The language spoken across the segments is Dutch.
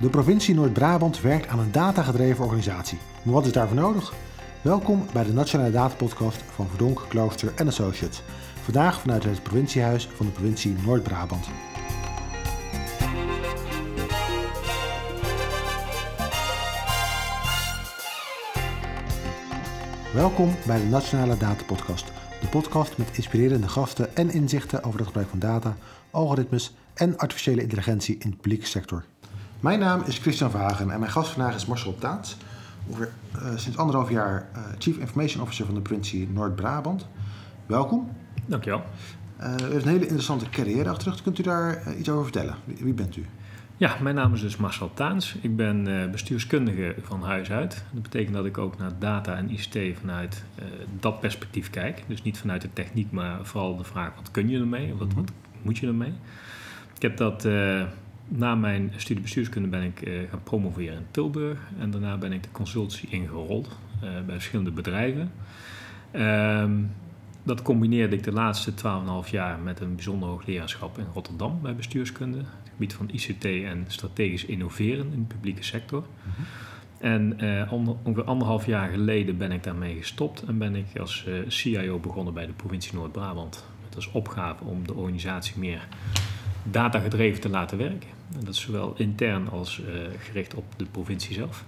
De provincie Noord-Brabant werkt aan een datagedreven organisatie. Maar wat is daarvoor nodig? Welkom bij de Nationale Datapodcast van Verdonk, Klooster en Associates. Vandaag vanuit het provinciehuis van de provincie Noord-Brabant. Welkom bij de Nationale Datapodcast. De podcast met inspirerende gasten en inzichten over het gebruik van data, algoritmes en artificiële intelligentie in de publieke sector. Mijn naam is Christian Vagen en mijn gast vandaag is Marcel Taats. Ongeveer uh, sinds anderhalf jaar uh, Chief Information Officer van de provincie Noord-Brabant. Welkom. Dankjewel. Uh, u heeft een hele interessante carrière achter de Kunt u daar iets over vertellen? Wie, wie, bent u? Ja, mijn naam is dus Marcel Taans. Ik ben bestuurskundige van huis uit. Dat betekent dat ik ook naar data en ICT vanuit dat perspectief kijk. Dus niet vanuit de techniek, maar vooral de vraag wat kun je ermee? Wat, wat moet je ermee? Ik heb dat na mijn studie bestuurskunde ben ik uh, gaan promoveren in Tilburg. En daarna ben ik de consultancy ingerold uh, bij verschillende bedrijven. Um, dat combineerde ik de laatste 12,5 jaar met een bijzonder hoogleraarschap in Rotterdam bij bestuurskunde. Het gebied van ICT en strategisch innoveren in de publieke sector. Mm -hmm. En uh, ongeveer anderhalf jaar geleden ben ik daarmee gestopt en ben ik als CIO begonnen bij de provincie Noord-Brabant. Met als opgave om de organisatie meer datagedreven te laten werken. En dat is zowel intern als uh, gericht op de provincie zelf.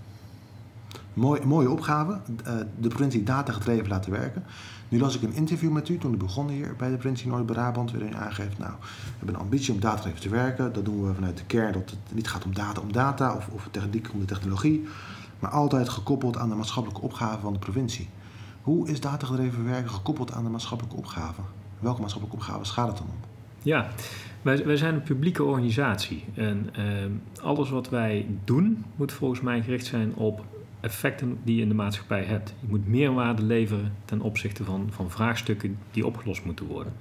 Mooi, mooie opgave, uh, de provincie datagedreven laten werken. Nu las ik een interview met u toen u begon hier bij de provincie Noord-Brabant, waarin u aangeeft, nou, we hebben een ambitie om datagedreven te werken. Dat doen we vanuit de kern dat het niet gaat om data om data of, of techniek om de technologie, maar altijd gekoppeld aan de maatschappelijke opgave van de provincie. Hoe is datagedreven werken gekoppeld aan de maatschappelijke opgave? Welke maatschappelijke opgaves gaat het dan om? Ja, wij, wij zijn een publieke organisatie. En uh, alles wat wij doen moet volgens mij gericht zijn op effecten die je in de maatschappij hebt. Je moet meerwaarde leveren ten opzichte van, van vraagstukken die opgelost moeten worden.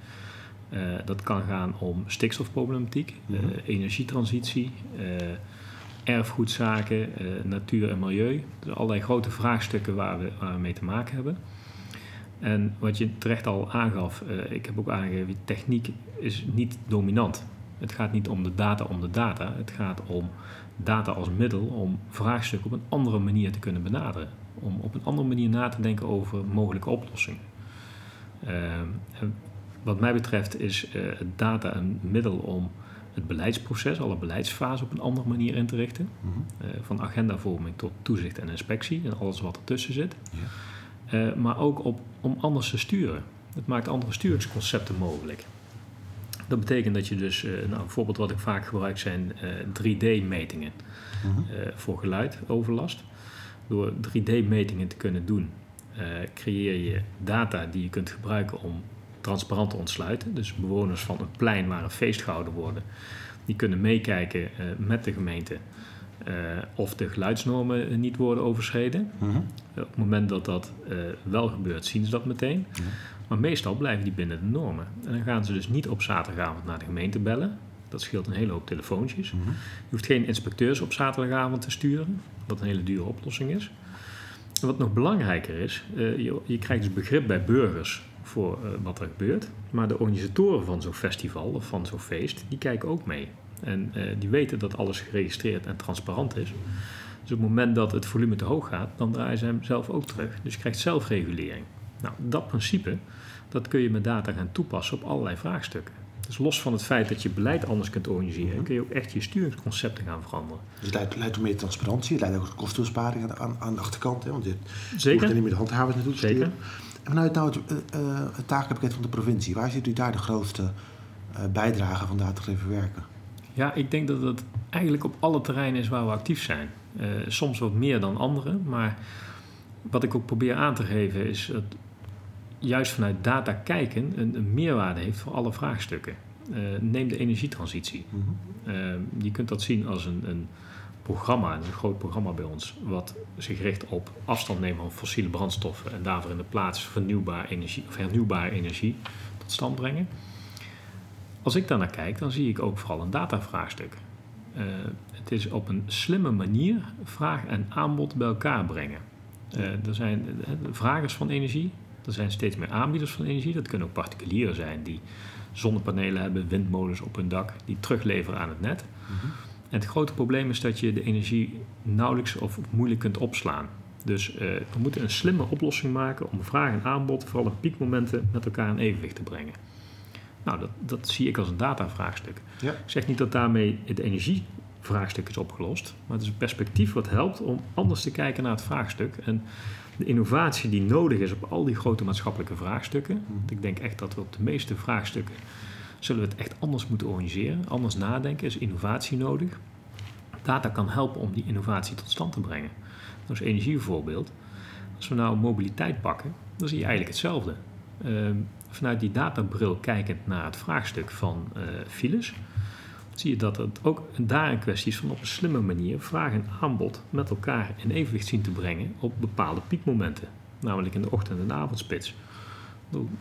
Uh, dat kan gaan om stikstofproblematiek, mm -hmm. uh, energietransitie, uh, erfgoedzaken, natuur en milieu. Dus allerlei grote vraagstukken waar we, waar we mee te maken hebben. En wat je terecht al aangaf, uh, ik heb ook aangegeven, techniek is niet dominant. Het gaat niet om de data om de data. Het gaat om data als middel om vraagstukken op een andere manier te kunnen benaderen. Om op een andere manier na te denken over mogelijke oplossingen. Uh, wat mij betreft is uh, data een middel om het beleidsproces, alle beleidsfasen op een andere manier in te richten. Mm-hmm. van agendavorming tot toezicht en inspectie en alles wat ertussen zit. Ja. Uh, maar ook op, om anders te sturen. Het maakt andere sturingsconcepten mogelijk. Dat betekent dat je dus, uh, nou, een voorbeeld wat ik vaak gebruik zijn uh, 3D-metingen mm-hmm. voor geluidoverlast. Door 3D-metingen te kunnen doen, creëer je data die je kunt gebruiken om transparant te ontsluiten. Dus bewoners van een plein waar een feest gehouden wordt, die kunnen meekijken met de gemeente uh, of de geluidsnormen niet worden overschreden. -hmm. Op het moment dat dat uh, wel gebeurt, zien ze dat meteen. Maar meestal blijven die binnen de normen. En dan gaan ze dus niet op zaterdagavond naar de gemeente bellen. Dat scheelt een hele hoop telefoontjes. -hmm. Je hoeft geen inspecteurs op zaterdagavond te sturen, wat een hele dure oplossing is. En wat nog belangrijker is, uh, je, je, krijgt dus begrip bij burgers voor wat er gebeurt. Maar de organisatoren van zo'n festival of van zo'n feest, die kijken ook mee. En uh, die weten dat alles geregistreerd en transparant is. Dus op het moment dat het volume te hoog gaat, dan draaien ze hem zelf ook terug. Dus je krijgt zelfregulering. Nou, dat principe, dat kun je met data gaan toepassen op allerlei vraagstukken. Dus los van het feit dat je beleid anders kunt organiseren, mm-hmm. kun je ook echt je sturingsconcepten gaan veranderen. Dus het leidt, leidt tot meer transparantie, het leidt ook tot kostenbesparing aan, aan, de achterkant. Hè? Want je Zeker. hoeft er niet meer de handhavers naartoe te sturen. En vanuit nou het, uh, het takenpakket van de provincie, waar ziet u daar de grootste uh, bijdrage van datagedreven werken? Ja, ik denk dat het eigenlijk op alle terreinen is waar we actief zijn. Uh, soms wat meer dan andere, maar wat ik ook probeer aan te geven is dat juist vanuit data kijken een, een meerwaarde heeft voor alle vraagstukken. Uh, neem de energietransitie. Mm-hmm. uh, je kunt dat zien als een, een programma, een groot programma bij ons, wat zich richt op afstand nemen van fossiele brandstoffen en daarvoor in de plaats vernieuwbare energie, of hernieuwbare energie tot stand brengen. Als ik daar naar kijk, dan zie ik ook vooral een datavraagstuk. Uh, het is op een slimme manier vraag en aanbod bij elkaar brengen. Uh, er zijn vragers van energie, er zijn steeds meer aanbieders van energie. Dat kunnen ook particulieren zijn die zonnepanelen hebben, windmolens op hun dak, die terugleveren aan het net. Mm-hmm. En het grote probleem is dat je de energie nauwelijks of moeilijk kunt opslaan. Dus uh, we moeten een slimme oplossing maken om vraag en aanbod, vooral op piekmomenten, met elkaar in evenwicht te brengen. Nou, dat, dat zie ik als een datavraagstuk. Ja. Ik zeg niet dat daarmee het energievraagstuk is opgelost, maar het is een perspectief wat helpt om anders te kijken naar het vraagstuk. En de innovatie die nodig is op al die grote maatschappelijke vraagstukken. Mhm. Want ik denk echt dat we op de meeste vraagstukken zullen we het echt anders moeten organiseren, anders nadenken, is innovatie nodig. Data kan helpen om die innovatie tot stand te brengen. Dat is energie bijvoorbeeld. Als we nou mobiliteit pakken, dan zie je eigenlijk hetzelfde. Ehm, vanuit die databril kijkend naar het vraagstuk van uh, files, zie je dat het ook daar een kwestie is van op een slimme manier vraag en aanbod met elkaar in evenwicht zien te brengen op bepaalde piekmomenten, namelijk in de ochtend- en avondspits.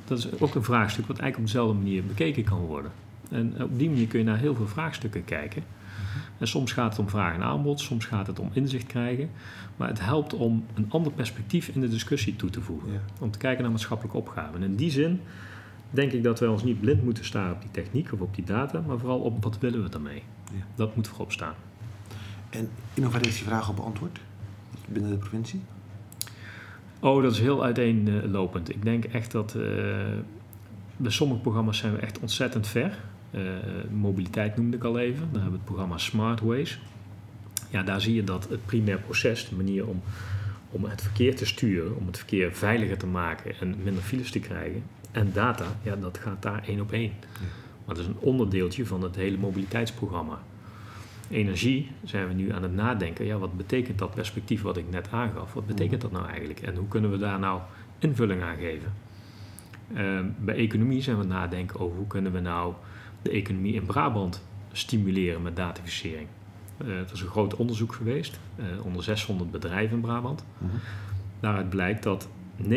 Dat is ook een vraagstuk wat eigenlijk op dezelfde manier bekeken kan worden. En op die manier kun je naar heel veel vraagstukken kijken. En soms gaat het om vraag en aanbod, soms gaat het om inzicht krijgen. Maar het helpt om een ander perspectief in de discussie toe te voegen. Om te kijken naar maatschappelijke opgaven. En in die zin denk ik dat wij ons niet blind moeten staren op die techniek of op die data, maar vooral op wat willen we daarmee. Ja. Dat moet voorop staan. En innovatievraag op beantwoord binnen de provincie? Oh, dat is heel uiteenlopend. Ik denk echt dat uh, bij sommige programma's zijn we echt ontzettend ver. Uh, mobiliteit noemde ik al even. Dan hebben we het programma Smartways. Ja, daar zie je dat het primair proces, de manier om, om het verkeer te sturen, om het verkeer veiliger te maken en minder files te krijgen. En data, ja, dat gaat daar één op één. Maar dat is een onderdeeltje van het hele mobiliteitsprogramma. Energie zijn we nu aan het nadenken. Ja, wat betekent dat perspectief wat ik net aangaf? Wat betekent dat nou eigenlijk? En hoe kunnen we daar nou invulling aan geven? Uh, bij economie zijn we aan het nadenken over hoe kunnen we nou de economie in Brabant stimuleren met dataficering. Uh, er is een groot onderzoek geweest uh, onder 600 bedrijven in Brabant. Mm Daaruit blijkt dat 99%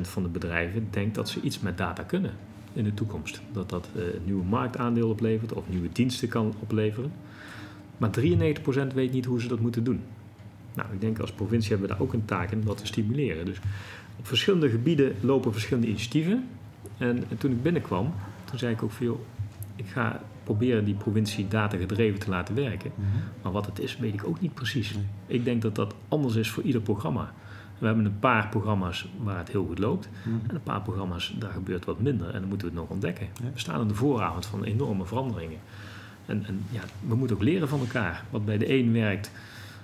van de bedrijven denkt dat ze iets met data kunnen in de toekomst. Dat dat uh, nieuwe marktaandeel oplevert of nieuwe diensten kan opleveren. Maar 93% weet niet hoe ze dat moeten doen. Nou, ik denk als provincie hebben we daar ook een taak in om dat te stimuleren. Dus op verschillende gebieden lopen verschillende initiatieven. En, en toen ik binnenkwam, toen zei ik ook veel, ik ga proberen die provincie data gedreven te laten werken. Mhm. Maar wat het is, weet ik ook niet precies. Ik denk dat dat anders is voor ieder programma. We hebben een paar programma's waar het heel goed loopt. Mhm. En een paar programma's, daar gebeurt wat minder. En dan moeten we het nog ontdekken. We staan aan de vooravond van enorme veranderingen. En, en ja, we moeten ook leren van elkaar. Wat bij de een werkt,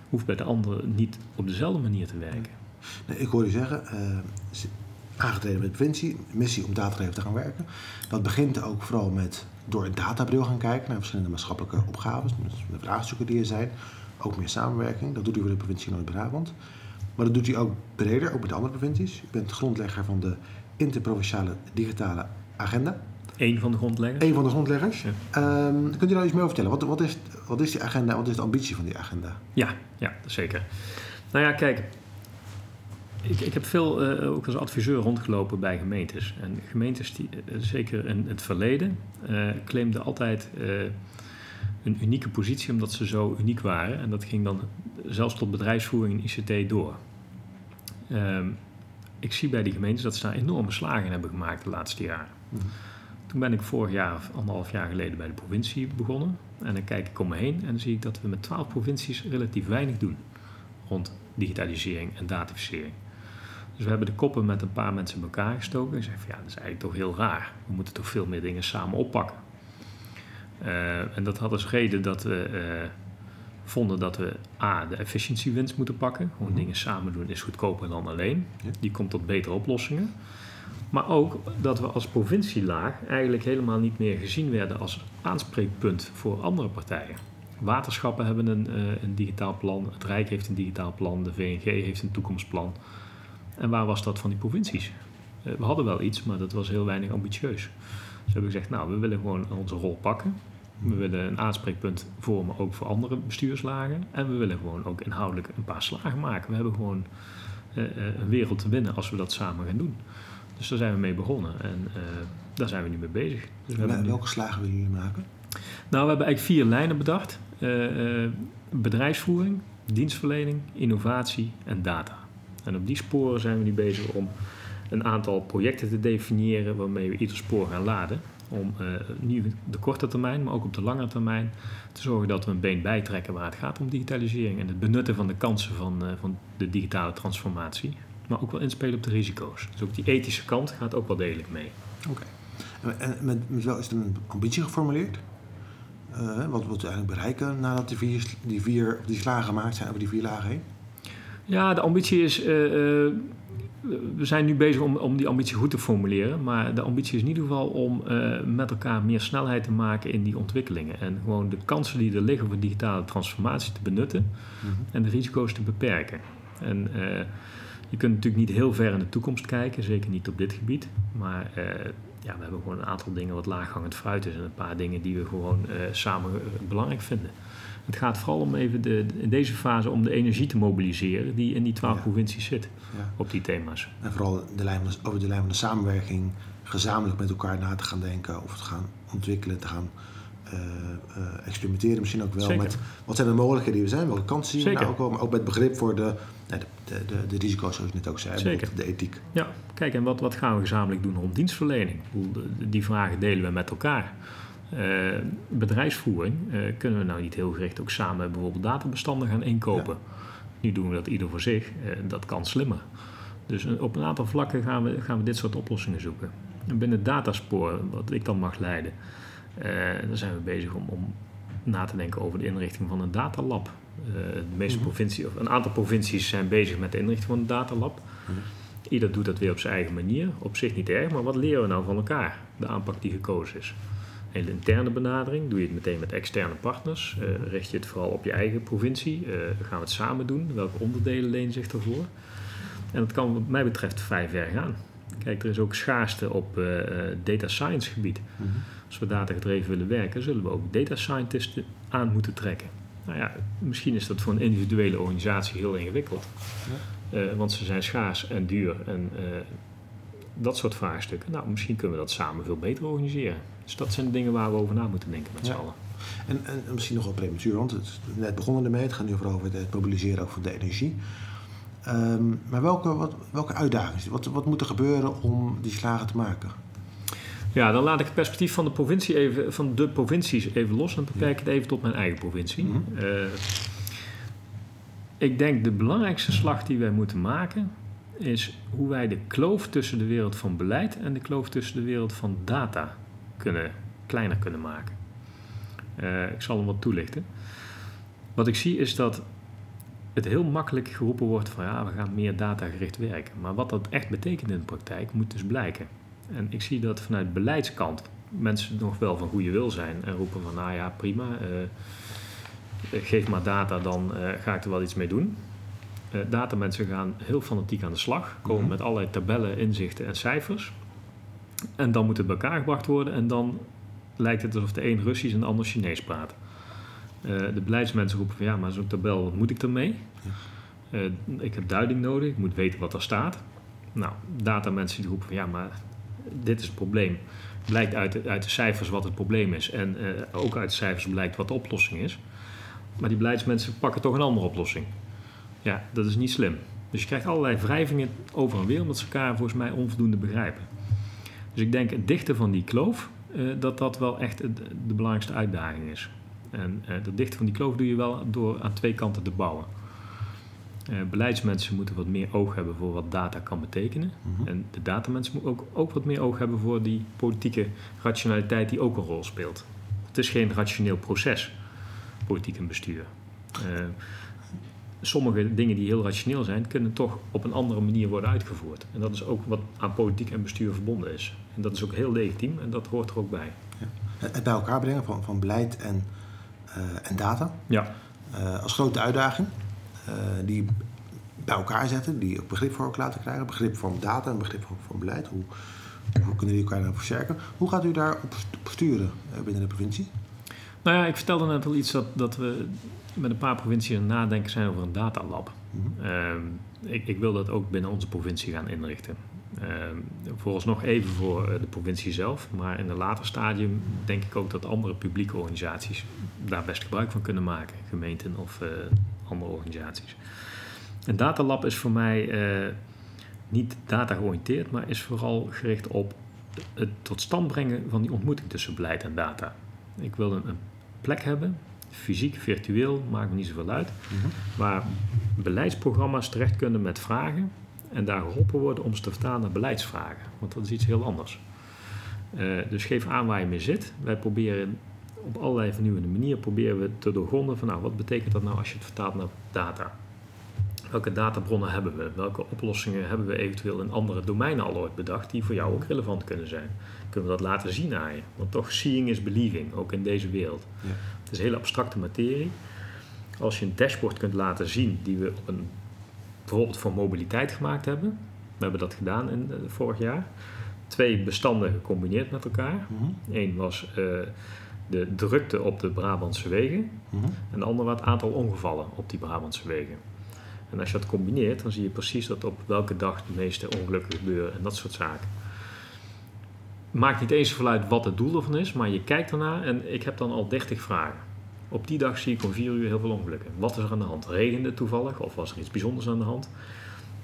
hoeft bij de ander niet op dezelfde manier te werken. Nee, ik hoor je zeggen, uh, aangetreden met de provincie, missie om datadreven te gaan werken. Dat begint ook vooral met door een databril gaan kijken naar verschillende maatschappelijke opgaves, de vraagstukken die er zijn. Ook meer samenwerking, dat doet u voor de provincie Noord-Brabant. Maar dat doet u ook breder, ook met andere provincies. U bent grondlegger van de interprovinciale digitale agenda. Eén van de grondleggers? Eén van de grondleggers. Ja. Um, kunt u daar iets meer over vertellen? Wat, wat, is, wat is die agenda? Wat is de ambitie van die agenda? Ja, ja zeker. Nou ja, kijk. Ik, ik heb veel uh, ook als adviseur rondgelopen bij gemeentes. En gemeentes, die, uh, zeker in het verleden, uh, claimden altijd een unieke positie omdat ze zo uniek waren. En dat ging dan zelfs tot bedrijfsvoering en ICT door. Um, ik zie bij die gemeentes dat ze daar enorme slagen in hebben gemaakt de laatste jaren. Mm. Toen ben ik vorig jaar, of anderhalf jaar geleden, bij de provincie begonnen. En dan kijk ik om me heen en dan zie ik dat we met twaalf provincies relatief weinig doen rond digitalisering en datificering. Dus we hebben de koppen met een paar mensen in elkaar gestoken. En zeggen van ja, dat is eigenlijk toch heel raar. We moeten toch veel meer dingen samen oppakken. Uh, en dat had als reden dat we uh, vonden dat we A, de efficiëntiewinst moeten pakken. Gewoon mhm. dingen samen doen is goedkoper dan alleen. Ja. Die komt tot betere oplossingen. Maar ook dat we als provincielaag eigenlijk helemaal niet meer gezien werden als aanspreekpunt voor andere partijen. Waterschappen hebben een, uh, een digitaal plan, het Rijk heeft een digitaal plan, de VNG heeft een toekomstplan. En waar was dat van die provincies? Uh, we hadden wel iets, maar dat was heel weinig ambitieus. Dus hebben we gezegd, nou, we willen gewoon onze rol pakken. We willen een aanspreekpunt vormen ook voor andere bestuurslagen. En we willen gewoon ook inhoudelijk een paar slagen maken. We hebben gewoon uh, een wereld te winnen als we dat samen gaan doen. Dus daar zijn we mee begonnen en uh, daar zijn we nu mee bezig. Dus we welke nu... slagen willen jullie maken? Nou, we hebben eigenlijk vier lijnen bedacht. Uh, bedrijfsvoering, dienstverlening, innovatie en data. En op die sporen zijn we nu bezig om een aantal projecten te definiëren waarmee we ieder spoor gaan laden. Om uh, niet de korte termijn, maar ook op de lange termijn te zorgen dat we een been bijtrekken waar het gaat om digitalisering en het benutten van de kansen van, uh, van de digitale transformatie. Maar ook wel inspelen op de risico's. Dus ook die ethische kant gaat ook wel degelijk mee. Oké. En met, wel is er een ambitie geformuleerd? Uh, wat wil je eigenlijk bereiken nadat die vier, die vier die slagen gemaakt zijn over die vier lagen heen? Ja, de ambitie is. Uh, uh, we zijn nu bezig om, om die ambitie goed te formuleren. Maar de ambitie is in ieder geval om met elkaar meer snelheid te maken in die ontwikkelingen. En gewoon de kansen die er liggen voor digitale transformatie te benutten mm -hmm. en de risico's te beperken. En je kunt natuurlijk niet heel ver in de toekomst kijken, zeker niet op dit gebied. Maar ja, we hebben gewoon een aantal dingen wat laaghangend fruit is en een paar dingen die we gewoon uh, samen belangrijk vinden. Het gaat vooral om even de, in deze fase om de energie te mobiliseren die in die twaalf ja. provincies zit ja. op die thema's. En vooral de lijn, over de lijn van de samenwerking gezamenlijk met elkaar na te gaan denken of te gaan ontwikkelen, te gaan uh, uh, experimenteren misschien ook wel Zeker. met wat zijn de mogelijkheden die er zijn, welke kansen zien we nou ook wel, maar ook met begrip voor de, de, de, de, de risico's zoals je net ook zei, Zeker. de ethiek. Ja, kijk en wat, wat gaan we gezamenlijk doen rond dienstverlening? Die vragen delen we met elkaar. Uh, bedrijfsvoering uh, kunnen we nou niet heel gericht ook samen bijvoorbeeld databestanden gaan inkopen. Ja. Nu doen we dat ieder voor zich. Uh, dat kan slimmer. Dus op een aantal vlakken gaan we, gaan we dit soort oplossingen zoeken. En binnen het dataspoor, wat ik dan mag leiden, dan zijn we bezig om, om, na te denken over de inrichting van een datalab. De meeste provincies, of een aantal provincies zijn bezig met de inrichting van een datalab. -hmm. Ieder doet dat weer op zijn eigen manier. Op zich niet erg, maar wat leren we nou van elkaar? De aanpak die gekozen is hele interne benadering. Doe je het meteen met externe partners? Uh, richt je het vooral op je eigen provincie? Uh, gaan we het samen doen? Welke onderdelen lenen zich daarvoor? En dat kan wat mij betreft vrij ver gaan. Kijk, er is ook schaarste op uh, data science gebied. -hmm. Als we data gedreven willen werken, zullen we ook data scientisten aan moeten trekken. Nou ja, misschien is dat voor een individuele organisatie heel ingewikkeld. Ja. want ze zijn schaars en duur en dat soort vraagstukken. Nou, misschien kunnen we dat samen veel beter organiseren. Dus dat zijn de dingen waar we over na moeten denken met Ja. z'n allen. En, en misschien nog wel prematuur, want het is net begonnen ermee. Het gaat nu over het mobiliseren van de energie. Ehm, maar welke, wat, welke uitdagingen? Wat, wat moet er gebeuren om die slagen te maken? Ja, dan laat ik het perspectief van de, provincie even, van de provincies even los en beperk het even tot mijn eigen provincie. Mhm. Uh, ik denk de belangrijkste slag die wij moeten maken is hoe wij de kloof tussen de wereld van beleid en de kloof tussen de wereld van data kunnen, kleiner kunnen maken. Uh, ik zal hem wat toelichten. Wat ik zie is dat het heel makkelijk geroepen wordt van ja, we gaan meer datagericht werken. Maar wat dat echt betekent in de praktijk moet dus blijken. En ik zie dat vanuit beleidskant mensen nog wel van goede wil zijn en roepen van nou ja, prima, uh, geef maar data, dan uh, ga ik er wel iets mee doen. Uh, datamensen gaan heel fanatiek aan de slag, komen mm -hmm. met allerlei tabellen, inzichten en cijfers. En dan moet het bij elkaar gebracht worden en dan lijkt het alsof de een Russisch en de ander Chinees praat. De beleidsmensen roepen van ja, maar zo'n tabel, wat moet ik ermee? Ik heb duiding nodig, ik moet weten wat er staat. Nou, datamensen die roepen van ja, maar dit is het probleem. Blijkt uit de, uit de cijfers wat het probleem is en uh, ook uit de cijfers blijkt wat de oplossing is. Maar die beleidsmensen pakken toch een andere oplossing. Ja, dat is niet slim. Dus je krijgt allerlei wrijvingen over en weer omdat ze elkaar volgens mij onvoldoende begrijpen. Dus ik denk het dichten van die kloof, uh, dat dat wel echt de, de belangrijkste uitdaging is. En uh, dat dichten van die kloof doe je wel door aan twee kanten te bouwen. Uh, beleidsmensen moeten wat meer oog hebben voor wat data kan betekenen. Mm -hmm. En de datamensen moeten ook, ook wat meer oog hebben voor die politieke rationaliteit die ook een rol speelt. Het is geen rationeel proces, politiek en bestuur. Uh, sommige dingen die heel rationeel zijn, kunnen toch op een andere manier worden uitgevoerd. En dat is ook wat aan politiek en bestuur verbonden is. En dat is ook heel legitiem en dat hoort er ook bij. Ja. Het bij elkaar brengen van, van beleid en, uh, en data. Ja. Als grote uitdaging. Uh, die bij elkaar zetten, die ook begrip voor elkaar laten krijgen. Begrip van data en begrip van, van beleid. Hoe, hoe kunnen die elkaar nou versterken? Hoe gaat u daar op, sturen binnen de provincie? Nou ja, ik vertelde net al iets dat, dat we met een paar provincies aan het nadenken zijn over een datalab. Mm -hmm. uh, ik, ik, wil dat ook binnen onze provincie gaan inrichten. Uh, vooralsnog even voor de provincie zelf, maar in een later stadium denk ik ook dat andere publieke organisaties daar best gebruik van kunnen maken, gemeenten of uh, andere organisaties. Een datalab is voor mij uh, niet data georiënteerd, maar is vooral gericht op het tot stand brengen van die ontmoeting tussen beleid en data. Ik wil een, een plek hebben, fysiek, virtueel, maakt me niet zoveel uit, Mhm. waar beleidsprogramma's terecht kunnen met vragen en daar geholpen worden om ze te vertalen naar beleidsvragen. Want dat is iets heel anders. Eh, dus geef aan waar je mee zit. Wij proberen op allerlei vernieuwende manieren proberen we te doorgronden van nou, wat betekent dat nou als je het vertaalt naar data? Welke databronnen hebben we? Welke oplossingen hebben we eventueel in andere domeinen al ooit bedacht die voor jou ook relevant kunnen zijn? Kunnen we dat laten zien aan je? Want toch, seeing is believing, ook in deze wereld. Ja. Het is hele abstracte materie. Als je een dashboard kunt laten zien die we op een, bijvoorbeeld voor mobiliteit gemaakt hebben. We hebben dat gedaan in, eh, vorig jaar. Twee bestanden gecombineerd met elkaar. Mhm. Eén was eh, de drukte op de Brabantse wegen. Mhm. En de andere was het aantal ongevallen op die Brabantse wegen. En als je dat combineert, dan zie je precies dat op welke dag de meeste ongelukken gebeuren en dat soort zaken. Maakt niet eens zoveel uit wat het doel ervan is, maar je kijkt ernaar en ik heb dan al 30 vragen. Op die dag zie ik om 4 uur heel veel ongelukken. Wat is er aan de hand? Regende het toevallig of was er iets bijzonders aan de hand?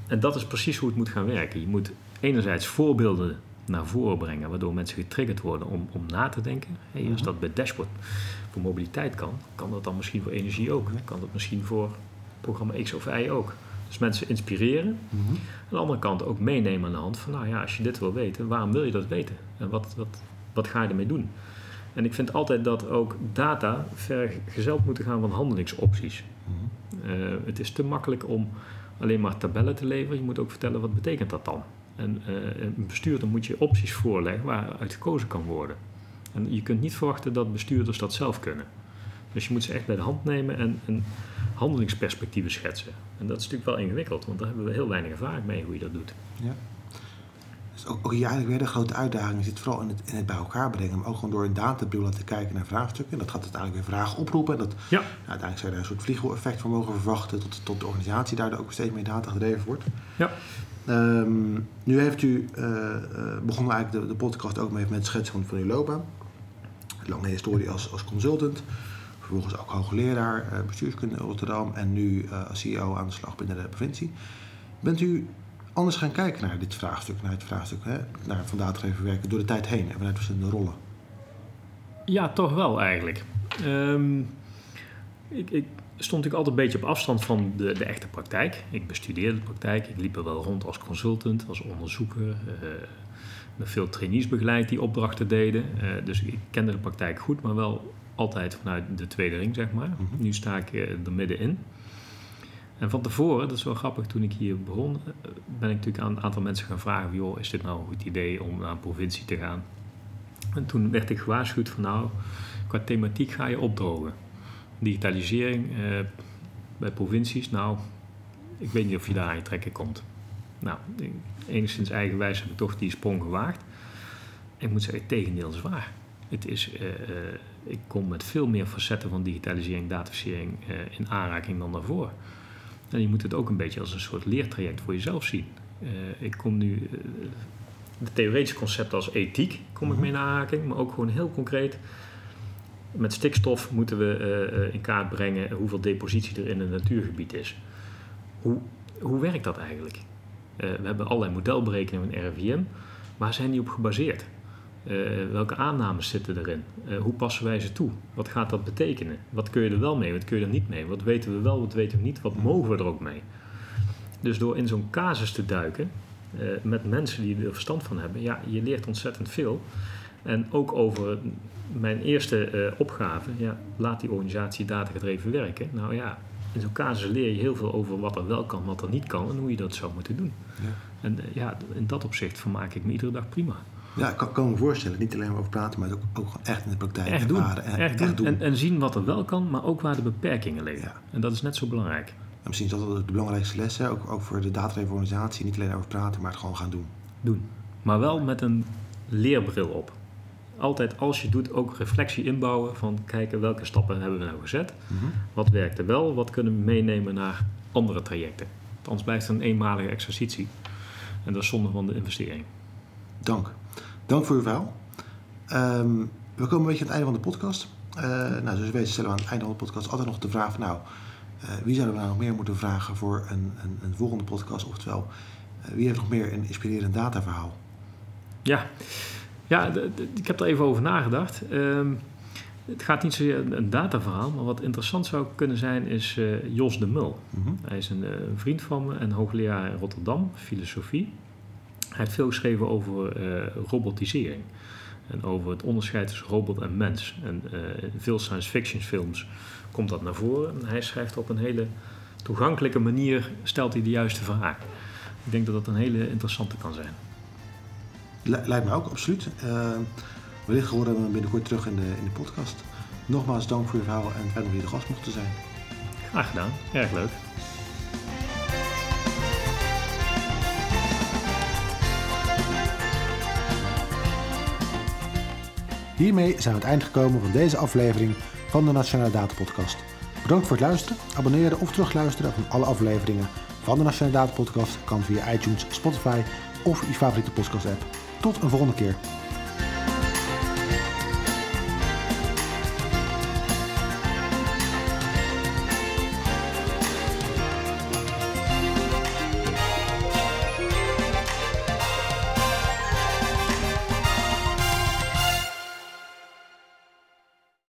En dat is precies hoe het moet gaan werken. Je moet enerzijds voorbeelden naar voren brengen, waardoor mensen getriggerd worden om, om na te denken. Hey, als Mhm. dat bij dashboard voor mobiliteit kan, kan dat dan misschien voor energie ook. Kan dat misschien voor programma X of Y ook. Dus mensen inspireren. Mhm. Aan de andere kant ook meenemen aan de hand van, nou ja, als je dit wil weten, waarom wil je dat weten? En wat, wat, wat ga je ermee doen? En ik vind altijd dat ook data vergezeld moeten gaan van handelingsopties. Mhm. Eh, het is te makkelijk om alleen maar tabellen te leveren. Je moet ook vertellen wat betekent dat dan. En eh, een bestuurder moet je opties voorleggen waaruit gekozen kan worden. En je kunt niet verwachten dat bestuurders dat zelf kunnen. Dus je moet ze echt bij de hand nemen en, en handelingsperspectieven schetsen. En dat is natuurlijk wel ingewikkeld, want daar hebben we heel weinig ervaring mee hoe je dat doet. Ja. Dus ook, ook hier eigenlijk weer de grote uitdaging zit vooral in het, in het bij elkaar brengen, maar ook gewoon door een databril te kijken naar vraagstukken. En dat gaat uiteindelijk weer vragen oproepen. En dat, Ja. ja, uiteindelijk zou je daar een soort vliegeleffect van mogen verwachten, tot, tot de organisatie daardoor ook steeds meer data gedreven wordt. Ja. Ehm, nu heeft u, eh, begonnen eigenlijk de, de podcast ook mee met het schetsen van, van uw loopbaan. Lange historie als, als consultant. Vervolgens ook hoogleraar eh, bestuurskunde in Rotterdam. En nu als CEO aan de slag binnen de provincie. Bent u anders gaan kijken naar dit vraagstuk? Naar het vraagstuk hè, naar van datadreven werken door de tijd heen en vanuit verschillende rollen? Ja, toch wel eigenlijk. Ehm, ik, ik stond natuurlijk altijd een beetje op afstand van de, de echte praktijk. Ik bestudeerde de praktijk. Ik liep er wel rond als consultant, als onderzoeker. eh met veel trainees begeleid die opdrachten deden. Eh, dus ik kende de praktijk goed, maar wel altijd vanuit de tweede ring, zeg maar. Mhm. Nu sta ik eh, er middenin. En van tevoren, dat is wel grappig, toen ik hier begon, eh, ben ik natuurlijk aan een aantal mensen gaan vragen: joh, is dit nou een goed idee om naar een provincie te gaan? En toen werd ik gewaarschuwd van nou, qua thematiek ga je opdrogen. Digitalisering eh, bij provincies, nou, ik weet niet of je daar aan je trekken komt. Nou, enigszins eigenwijs heb ik toch die sprong gewaagd. Ik moet zeggen, tegendeel is waar. Het is, eh, eh, ik kom met veel meer facetten van digitalisering, datafisering eh, in aanraking dan daarvoor. En je moet het ook een beetje als een soort leertraject voor jezelf zien. Eh, ik kom nu eh, de theoretische concepten als ethiek kom ik mee in aanraking, maar ook gewoon heel concreet. Met stikstof moeten we eh, eh, in kaart brengen hoeveel depositie er in een natuurgebied is. Hoe, hoe werkt dat eigenlijk? Eh, we hebben allerlei modelberekeningen van RIVM. Waar zijn die op gebaseerd? Eh, welke aannames zitten erin? Eh, hoe passen wij ze toe? Wat gaat dat betekenen? Wat kun je er wel mee? Wat kun je er niet mee? Wat weten we wel? Wat weten we niet? Wat mogen we er ook mee? Dus door in zo'n casus te duiken eh, met mensen die er verstand van hebben, ja, je leert ontzettend veel. En ook over mijn eerste eh, opgave, ja, laat die organisatie datagedreven werken. Nou ja, in zo'n casus leer je heel veel over wat er wel kan, wat er niet kan en hoe je dat zou moeten doen. Ja. En ja, in dat opzicht vermaak ik me iedere dag prima. Ja, ik kan, kan me voorstellen. Niet alleen maar over praten, maar ook, ook echt in de praktijk Echt doen. ervaren. En, Echt doen. En, en zien wat er wel kan, maar ook waar de beperkingen liggen. Ja. En dat is net zo belangrijk. En misschien is dat de belangrijkste les, hè? Ook, ook voor de datadreven organisatie. Niet alleen over praten, maar het gewoon gaan doen. Doen. Maar wel met een leerbril op. Altijd als je doet ook reflectie inbouwen van kijken welke stappen hebben we nou gezet. Mhm. Wat werkte wel, wat kunnen we meenemen naar andere trajecten. Want Anders blijft het een eenmalige exercitie. En dat is zonde van de investering. Dank. Dank voor uw verhaal. Ehm, we komen een beetje aan het einde van de podcast. Eh, nou, zoals we weten stellen we aan het einde van de podcast altijd nog de vraag van... nou, eh, wie zouden we nou nog meer moeten vragen voor een, een, een volgende podcast? Oftewel, eh, wie heeft nog meer een inspirerend dataverhaal? Ja, Ja, ik heb er even over nagedacht. Ehm, het gaat niet zozeer een dataverhaal, maar wat interessant zou kunnen zijn is uh, Jos de Mul. Mhm. Hij is een uh, vriend van me en hoogleraar in Rotterdam, filosofie. Hij heeft veel geschreven over uh, robotisering en over het onderscheid tussen robot en mens. En in veel science fiction films komt dat naar voren. En hij schrijft op een hele toegankelijke manier, stelt hij de juiste vraag. Ik denk dat dat een hele interessante kan zijn. Lijkt me ook, absoluut. Wellicht horen we hem binnenkort terug in de, in de podcast. Nogmaals dank voor je verhaal en fijn om hier de gast mocht te zijn. Graag gedaan, erg leuk. Hiermee zijn we aan het eind gekomen van deze aflevering van de Nationale Data Podcast. Bedankt voor het luisteren. Abonneren of terugluisteren van alle afleveringen van de Nationale Data Podcast kan via iTunes, Spotify of je favoriete podcast app. Tot een volgende keer.